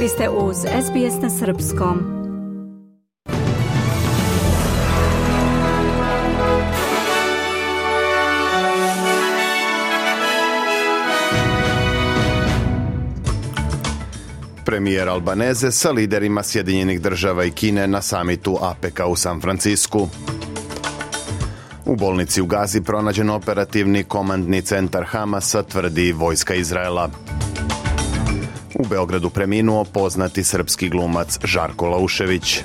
Vi ste uz SBS na Srpskom. Premijer Albaneze sa liderima Sjedinjenih država i Kine na samitu apec u San Francisku. U bolnici u Gazi pronađen operativni komandni centar Hamasa, tvrdi vojska Izraela. U Beogradu preminuo poznati srpski glumac Žarko Laušević.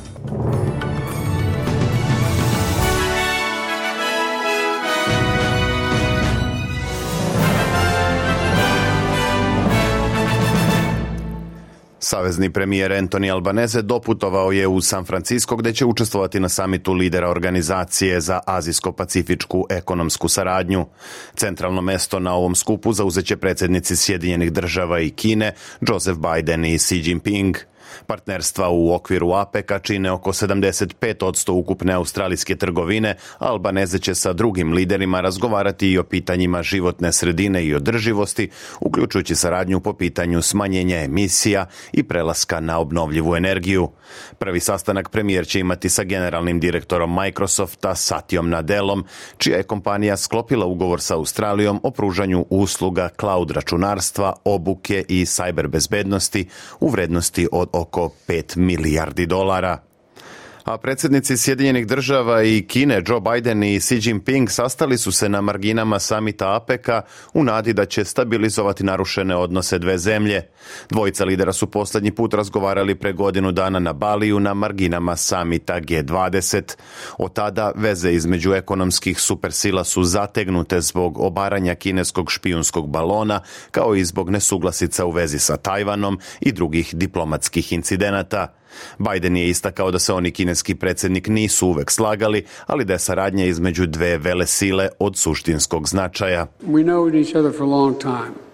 Savezni premijer Antoni Albanese doputovao je u San Francisco gde će učestvovati na samitu lidera organizacije za azijsko-pacifičku ekonomsku saradnju. Centralno mesto na ovom skupu zauzeće predsednici Sjedinjenih država i Kine, Joseph Biden i Xi Jinping – Partnerstva u okviru APEC-a čine oko 75% ukupne australijske trgovine, a Albaneze će sa drugim liderima razgovarati i o pitanjima životne sredine i održivosti, uključujući saradnju po pitanju smanjenja emisija i prelaska na obnovljivu energiju. Prvi sastanak premijer će imati sa generalnim direktorom Microsofta Satijom Nadelom, čija je kompanija sklopila ugovor sa Australijom o pružanju usluga cloud računarstva, obuke i cyber bezbednosti u vrednosti od oko 5 milijardi dolara. A predsednici Sjedinjenih država i Kine, Joe Biden i Xi Jinping, sastali su se na marginama samita APEC-a u nadi da će stabilizovati narušene odnose dve zemlje. Dvojica lidera su poslednji put razgovarali pre godinu dana na Baliju na marginama samita G20. Od tada veze između ekonomskih supersila su zategnute zbog obaranja kineskog špijunskog balona, kao i zbog nesuglasica u vezi sa Tajvanom i drugih diplomatskih incidenata. Biden je istakao da se oni kineski predsednik nisu uvek slagali, ali da je saradnja između dve vele sile od suštinskog značaja. We know each other for a long time.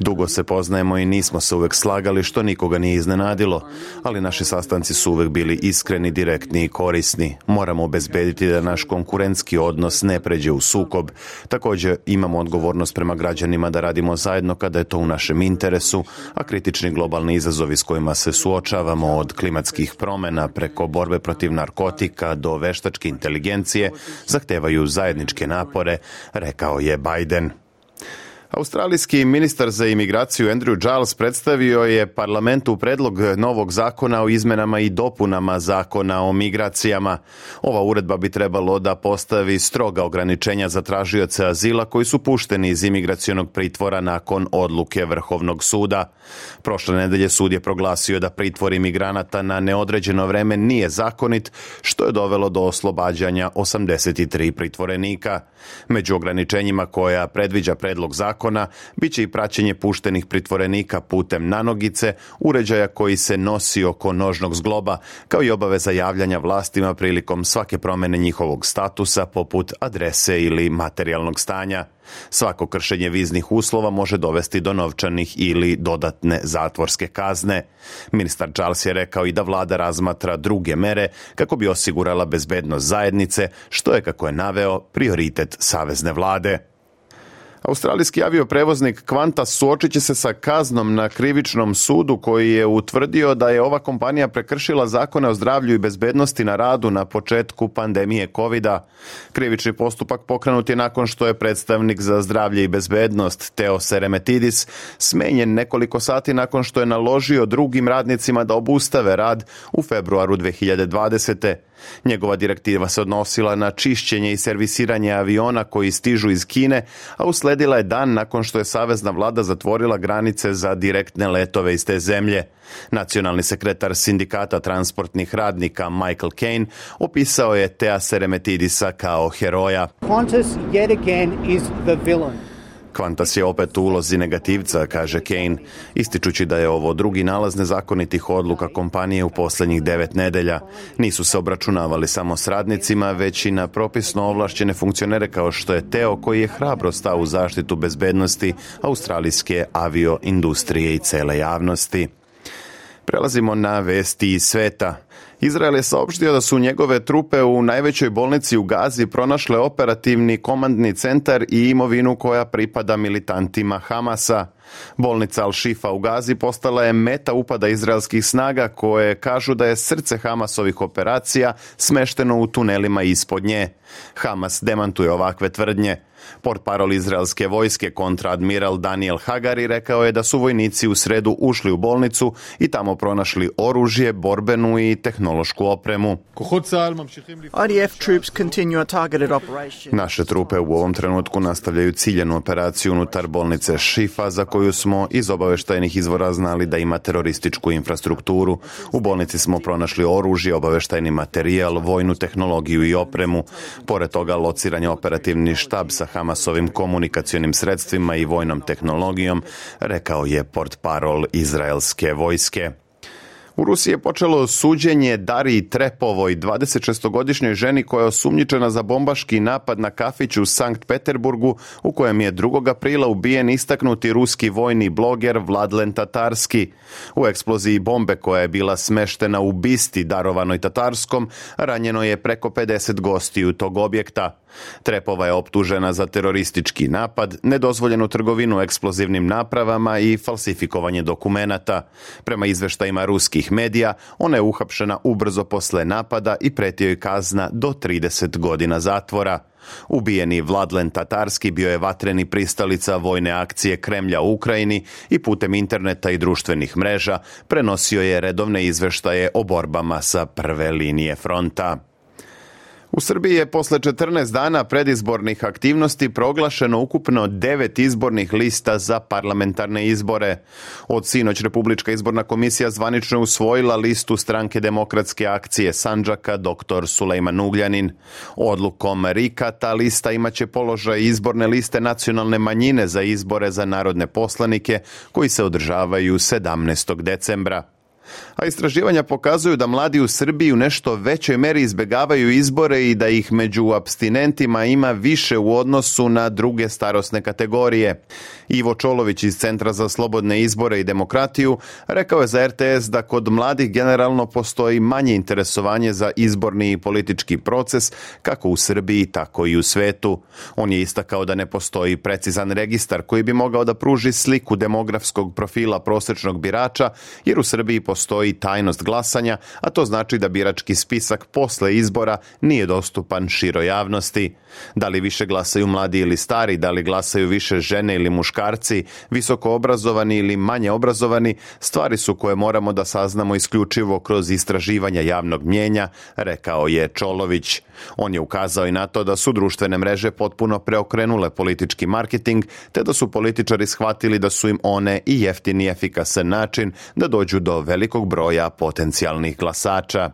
Dugo se poznajemo i nismo se uvek slagali što nikoga nije iznenadilo, ali naši sastanci su uvek bili iskreni, direktni i korisni. Moramo obezbediti da naš konkurentski odnos ne pređe u sukob. Takođe imamo odgovornost prema građanima da radimo zajedno kada je to u našem interesu, a kritični globalni izazovi s kojima se suočavamo od klimatskih promena preko borbe protiv narkotika do veštačke inteligencije zahtevaju zajedničke napore, rekao je Biden. Australijski ministar za imigraciju Andrew Giles predstavio je parlamentu predlog novog zakona o izmenama i dopunama zakona o migracijama. Ova uredba bi trebalo da postavi stroga ograničenja za tražioce azila koji su pušteni iz imigracionog pritvora nakon odluke Vrhovnog suda. Prošle nedelje sud je proglasio da pritvor imigranata na neodređeno vreme nije zakonit, što je dovelo do oslobađanja 83 pritvorenika. Među ograničenjima koja predviđa predlog zakona zakona biće i praćenje puštenih pritvorenika putem nanogice, uređaja koji se nosi oko nožnog zgloba, kao i obaveza javljanja vlastima prilikom svake promene njihovog statusa poput adrese ili materijalnog stanja. Svako kršenje viznih uslova može dovesti do novčanih ili dodatne zatvorske kazne. Ministar Charles je rekao i da vlada razmatra druge mere kako bi osigurala bezbednost zajednice, što je, kako je naveo, prioritet savezne vlade. Australijski avioprevoznik Kvanta suočit će se sa kaznom na krivičnom sudu koji je utvrdio da je ova kompanija prekršila zakone o zdravlju i bezbednosti na radu na početku pandemije covid -a. Krivični postupak pokrenut je nakon što je predstavnik za zdravlje i bezbednost Teo Seremetidis smenjen nekoliko sati nakon što je naložio drugim radnicima da obustave rad u februaru 2020. Njegova direktiva se odnosila na čišćenje i servisiranje aviona koji stižu iz Kine, a usled usledila je dan nakon što je savezna vlada zatvorila granice za direktne letove iz te zemlje. Nacionalni sekretar sindikata transportnih radnika Michael Kane opisao je Tea Seremetidisa kao heroja. Qantas yet again is the villain. Kvantas je opet u ulozi negativca, kaže Kane, ističući da je ovo drugi nalaz nezakonitih odluka kompanije u poslednjih devet nedelja. Nisu se obračunavali samo s radnicima, već i na propisno ovlašćene funkcionere kao što je Teo koji je hrabro stao u zaštitu bezbednosti australijske avioindustrije i cele javnosti. Prelazimo na vesti iz sveta. Izrael je saopštio da su njegove trupe u najvećoj bolnici u Gazi pronašle operativni komandni centar i imovinu koja pripada militantima Hamasa. Bolnica al shifa u Gazi postala je meta upada izraelskih snaga koje kažu da je srce Hamasovih operacija smešteno u tunelima ispod nje. Hamas demantuje ovakve tvrdnje. Portparol izraelske vojske kontraadmiral Daniel Hagari rekao je da su vojnici u sredu ušli u bolnicu i tamo pronašli oružje, borbenu i tehnološku opremu. IDF troops continue targeted operation. Naše trupe u ovom trenutku nastavljaju ciljenu operaciju unutar bolnice Šifa za koju smo iz obaveštajnih izvora znali da ima terorističku infrastrukturu. U bolnici smo pronašli oružje, obaveštajni materijal, vojnu tehnologiju i opremu. Pored toga lociran je operativni štab sa Hamasovim komunikacionim sredstvima i vojnom tehnologijom, rekao je portparol izraelske vojske. U Rusiji je počelo suđenje Dariji Trepovoj, 26-godišnjoj ženi koja je osumnjičena za bombaški napad na kafić u Sankt Peterburgu, u kojem je 2. aprila ubijen istaknuti ruski vojni bloger Vladlen Tatarski. U eksploziji bombe koja je bila smeštena u bisti darovanoj Tatarskom, ranjeno je preko 50 gostiju tog objekta. Trepova je optužena za teroristički napad, nedozvoljenu trgovinu eksplozivnim napravama i falsifikovanje dokumenata. Prema izveštajima ruskih američkih medija, ona je uhapšena ubrzo posle napada i pretio je kazna do 30 godina zatvora. Ubijeni Vladlen Tatarski bio je vatreni pristalica vojne akcije Kremlja u Ukrajini i putem interneta i društvenih mreža prenosio je redovne izveštaje o borbama sa prve linije fronta. U Srbiji je posle 14 dana predizbornih aktivnosti proglašeno ukupno 9 izbornih lista za parlamentarne izbore. Od sinoć Republička izborna komisija zvanično usvojila listu stranke demokratske akcije Sanđaka dr. Sulejman Ugljanin. Odlukom RIKA ta lista imaće položaj izborne liste nacionalne manjine za izbore za narodne poslanike koji se održavaju 17. decembra. A istraživanja pokazuju da mladi u Srbiji u nešto većoj meri izbegavaju izbore i da ih među abstinentima ima više u odnosu na druge starosne kategorije. Ivo Čolović iz Centra za slobodne izbore i demokratiju rekao je za RTS da kod mladih generalno postoji manje interesovanje za izborni i politički proces kako u Srbiji tako i u svetu. On je istakao da ne postoji precizan registar koji bi mogao da pruži sliku demografskog profila prosečnog birača jer u Srbiji postoji postoji tajnost glasanja, a to znači da birački spisak posle izbora nije dostupan široj javnosti. Da li više glasaju mladi ili stari, da li glasaju više žene ili muškarci, visoko obrazovani ili manje obrazovani, stvari su koje moramo da saznamo isključivo kroz istraživanja javnog mjenja, rekao je Čolović. On je ukazao i na to da su društvene mreže potpuno preokrenule politički marketing, te da su političari shvatili da su im one i jeftini efikasan način da dođu do velike velikog broja potencijalnih glasača.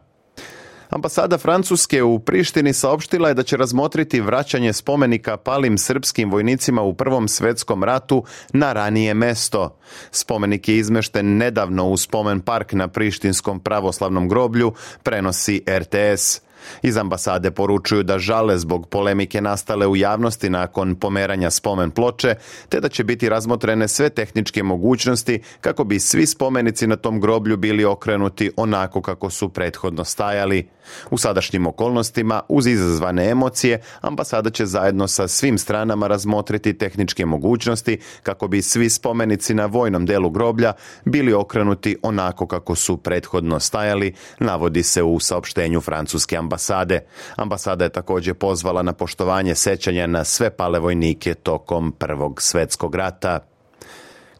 Ambasada Francuske u Prištini saopštila je da će razmotriti vraćanje spomenika palim srpskim vojnicima u Prvom svetskom ratu na ranije mesto. Spomenik je izmešten nedavno u spomen park na Prištinskom pravoslavnom groblju, prenosi RTS. Iz ambasade poručuju da žale zbog polemike nastale u javnosti nakon pomeranja spomen ploče, te da će biti razmotrene sve tehničke mogućnosti kako bi svi spomenici na tom groblju bili okrenuti onako kako su prethodno stajali. U sadašnjim okolnostima, uz izazvane emocije, ambasada će zajedno sa svim stranama razmotriti tehničke mogućnosti kako bi svi spomenici na vojnom delu groblja bili okrenuti onako kako su prethodno stajali, navodi se u saopštenju francuske ambasade ambasade. Ambasada je takođe pozvala na poštovanje sećanja na sve pale vojnike tokom Prvog svetskog rata.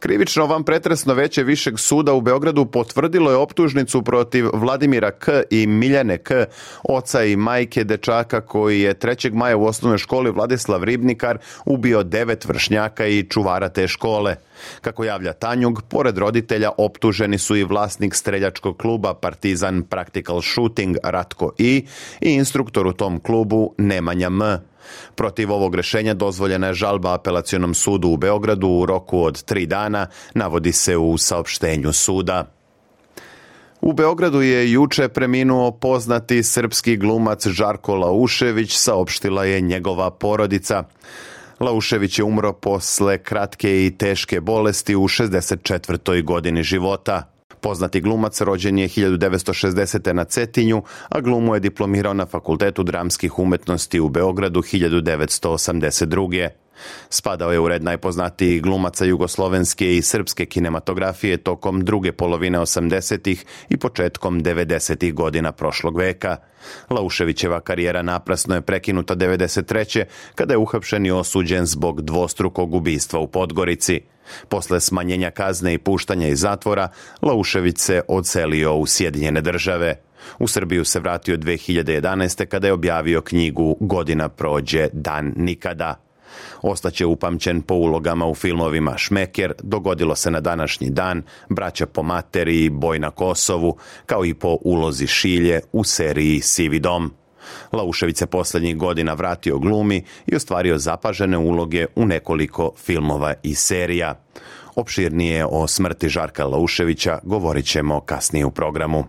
Krivično vam pretresno veće Višeg suda u Beogradu potvrdilo je optužnicu protiv Vladimira K. i Miljane K. oca i majke dečaka koji je 3. maja u osnovnoj školi Vladislav Ribnikar ubio devet vršnjaka i čuvara te škole. Kako javlja Tanjug, pored roditelja optuženi su i vlasnik streljačkog kluba Partizan Practical Shooting Ratko I i instruktor u tom klubu Nemanja M. Protiv ovog rešenja dozvoljena je žalba apelacionom sudu u Beogradu u roku od tri dana, navodi se u saopštenju suda. U Beogradu je juče preminuo poznati srpski glumac Žarko Laušević, saopštila je njegova porodica. Laušević je umro posle kratke i teške bolesti u 64. godini života. Poznati glumac rođen je 1960. na Cetinju, a glumu je diplomirao na Fakultetu dramskih umetnosti u Beogradu 1982. Spadao je u red najpoznatijih glumaca jugoslovenske i srpske kinematografije tokom druge polovine 80. ih i početkom 90. ih godina prošlog veka. Lauševićeva karijera naprasno je prekinuta 93. kada je uhapšen i osuđen zbog dvostrukog ubistva u Podgorici. Posle smanjenja kazne i puštanja iz zatvora, Laušević se odselio u Sjedinjene države. U Srbiju se vratio 2011. kada je objavio knjigu Godina prođe, dan nikada. Ostaće upamćen po ulogama u filmovima Šmeker, Dogodilo se na današnji dan, Braća po materiji, Boj na Kosovu, kao i po ulozi Šilje u seriji Sivi dom. Laušević se posljednjih godina vratio glumi i ostvario zapažene uloge u nekoliko filmova i serija. Opširnije o smrti Žarka Lauševića govorit ćemo kasnije u programu.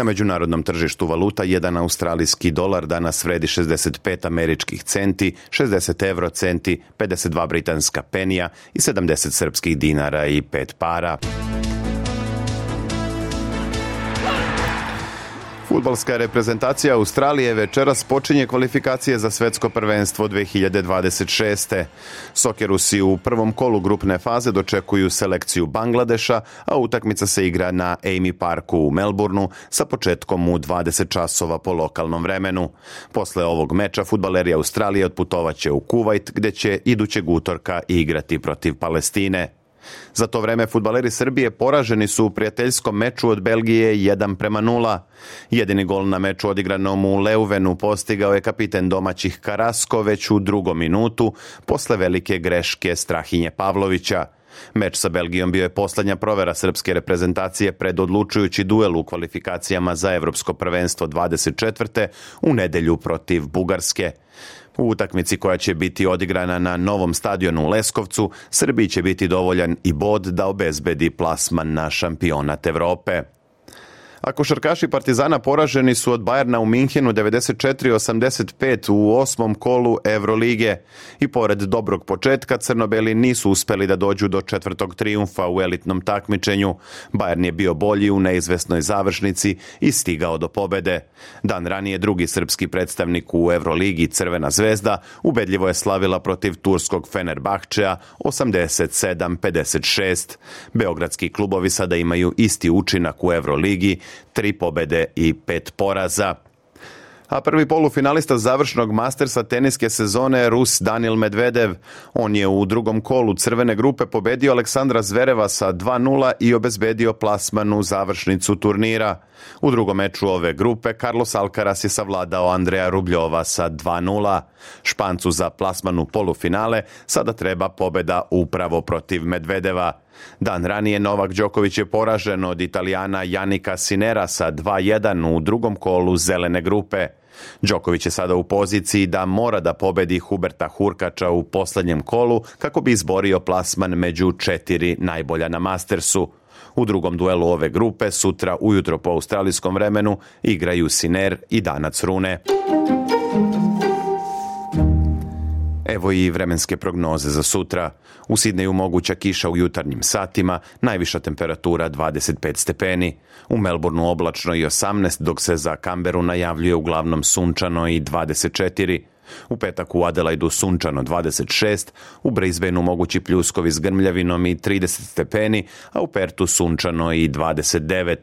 Na međunarodnom tržištu valuta jedan australijski dolar danas vredi 65 američkih centi, 60 euro centi, 52 britanska penija i 70 srpskih dinara i 5 para. Futbalska reprezentacija Australije večeras počinje kvalifikacije za svetsko prvenstvo 2026. Sokerusi u prvom kolu grupne faze dočekuju selekciju Bangladeša, a utakmica se igra na Amy Parku u Melbourneu sa početkom u 20 časova po lokalnom vremenu. Posle ovog meča futbaleri Australije otputovaće u Kuvajt gde će idućeg utorka igrati protiv Palestine. Za to vreme futbaleri Srbije poraženi su u prijateljskom meču od Belgije 1 prema 0. Jedini gol na meču odigranom u Leuvenu postigao je kapiten domaćih Karasko već u drugom minutu posle velike greške Strahinje Pavlovića. Meč sa Belgijom bio je poslednja provera srpske reprezentacije pred odlučujući duel u kvalifikacijama za Evropsko prvenstvo 24. u nedelju protiv Bugarske. U utakmici koja će biti odigrana na novom stadionu u Leskovcu, Srbiji će biti dovoljan i bod da obezbedi plasman na šampionat Evrope a košarkaši Partizana poraženi su od Bajerna u Minhenu 94-85 u osmom kolu Evrolige. I pored dobrog početka, Crnobeli nisu uspeli da dođu do četvrtog trijumfa u elitnom takmičenju. Bajern je bio bolji u neizvesnoj završnici i stigao do pobede. Dan ranije drugi srpski predstavnik u Evroligi Crvena zvezda ubedljivo je slavila protiv turskog Fenerbahčeja 87-56. Beogradski klubovi sada imaju isti učinak u Evroligi tri pobede i pet poraza. A prvi polufinalista završnog mastersa teniske sezone Rus Danil Medvedev. On je u drugom kolu crvene grupe pobedio Aleksandra Zvereva sa 2-0 i obezbedio plasmanu završnicu turnira. U drugom meču ove grupe Carlos Alcaraz je savladao Andreja Rubljova sa 2-0. Špancu za plasmanu polufinale sada treba pobeda upravo protiv Medvedeva. Dan ranije Novak Đoković je poražen od Italijana Janika Sinera sa 2-1 u drugom kolu zelene grupe. Đoković je sada u poziciji da mora da pobedi Huberta Hurkača u poslednjem kolu kako bi izborio plasman među četiri najbolja na Mastersu. U drugom duelu ove grupe sutra ujutro po australijskom vremenu igraju Siner i Danac Rune. Evo i vremenske prognoze za sutra. U Sidneju moguća kiša u jutarnjim satima, najviša temperatura 25 stepeni. U Melbourneu oblačno i 18, dok se za Kamberu najavljuje uglavnom sunčano i 24. U petak u Adelaidu sunčano 26, u Brisbaneu mogući pljuskovi s grmljavinom i 30 stepeni, a u Pertu sunčano i 29.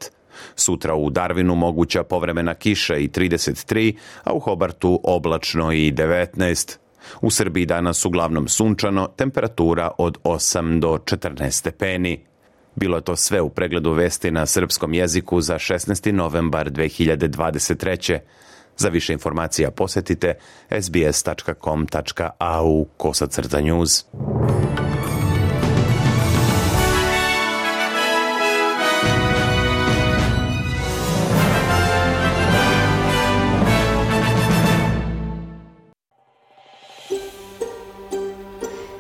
Sutra u Darwinu moguća povremena kiša i 33, a u Hobartu oblačno i 19. U Srbiji danas uglavnom sunčano, temperatura od 8 do 14 stepeni. Bilo je to sve u pregledu vesti na srpskom jeziku za 16. novembar 2023. Za više informacija posetite sbs.com.au kosacrta news.